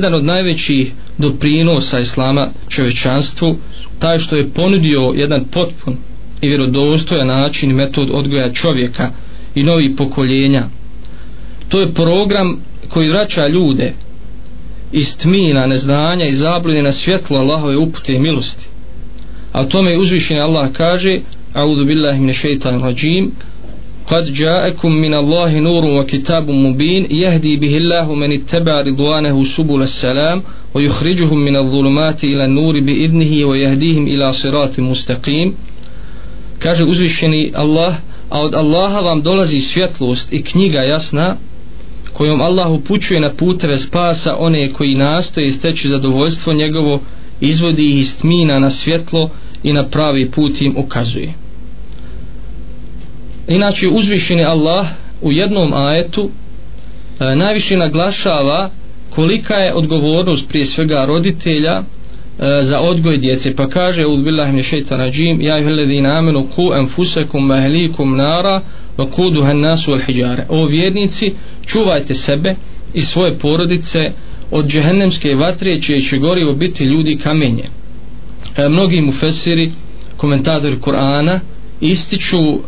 jedan od najvećih doprinosa islama čovečanstvu taj što je ponudio jedan potpun i vjerodostojan način metod odgoja čovjeka i novih pokoljenja. To je program koji vraća ljude iz tmina, neznanja i zablude na svjetlo Allahove upute i milosti. A o tome uzvišeni Allah kaže A'udhu billahi min shaitan rajim قد جاءكم من الله نور وكتاب مبين يهدي به الله من اتبع رضوانه سبل السلام ويخرجهم من الظلمات إلى النور بإذنه ويهديهم إلى صراط مستقيم kaže uzvišeni Allah a od Allaha vam dolazi svjetlost i knjiga jasna kojom Allah upućuje na puteve spasa one koji nastoje steći zadovoljstvo njegovo izvodi ih iz tmina na svjetlo i na pravi put im ukazuje inače uzvišeni Allah u jednom ajetu e, najviše naglašava kolika je odgovornost prije svega roditelja e, za odgoj djece. Pa kaže udbillahi min shaytan rajim ja ayyuhalladhina amanu qu anfusakum wa ahlikum nara wa quduha an-nas wal hijara. O vjernici čuvajte sebe i svoje porodice od džehennemske vatre čije će gorivo biti ljudi kamenje. E, mnogi mufesiri komentatori Kur'ana ističu e,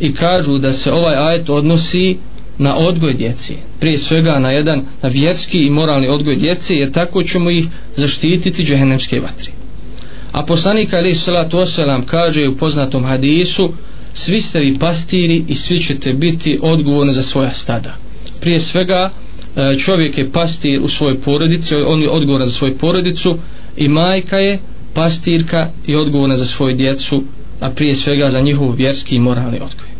i kažu da se ovaj ajet odnosi na odgoj djeci prije svega na jedan na vjerski i moralni odgoj djeci jer tako ćemo ih zaštititi džehennemske vatri a poslanik ali salatu oselam kaže u poznatom hadisu svi ste vi pastiri i svi ćete biti odgovorni za svoja stada. Prije svega e, čovjek je pastir u svojoj porodici on je odgovoran za svoju porodicu i majka je pastirka i odgovorna za svoju djecu a prije svega za njihov vjerski i moralni odgoj.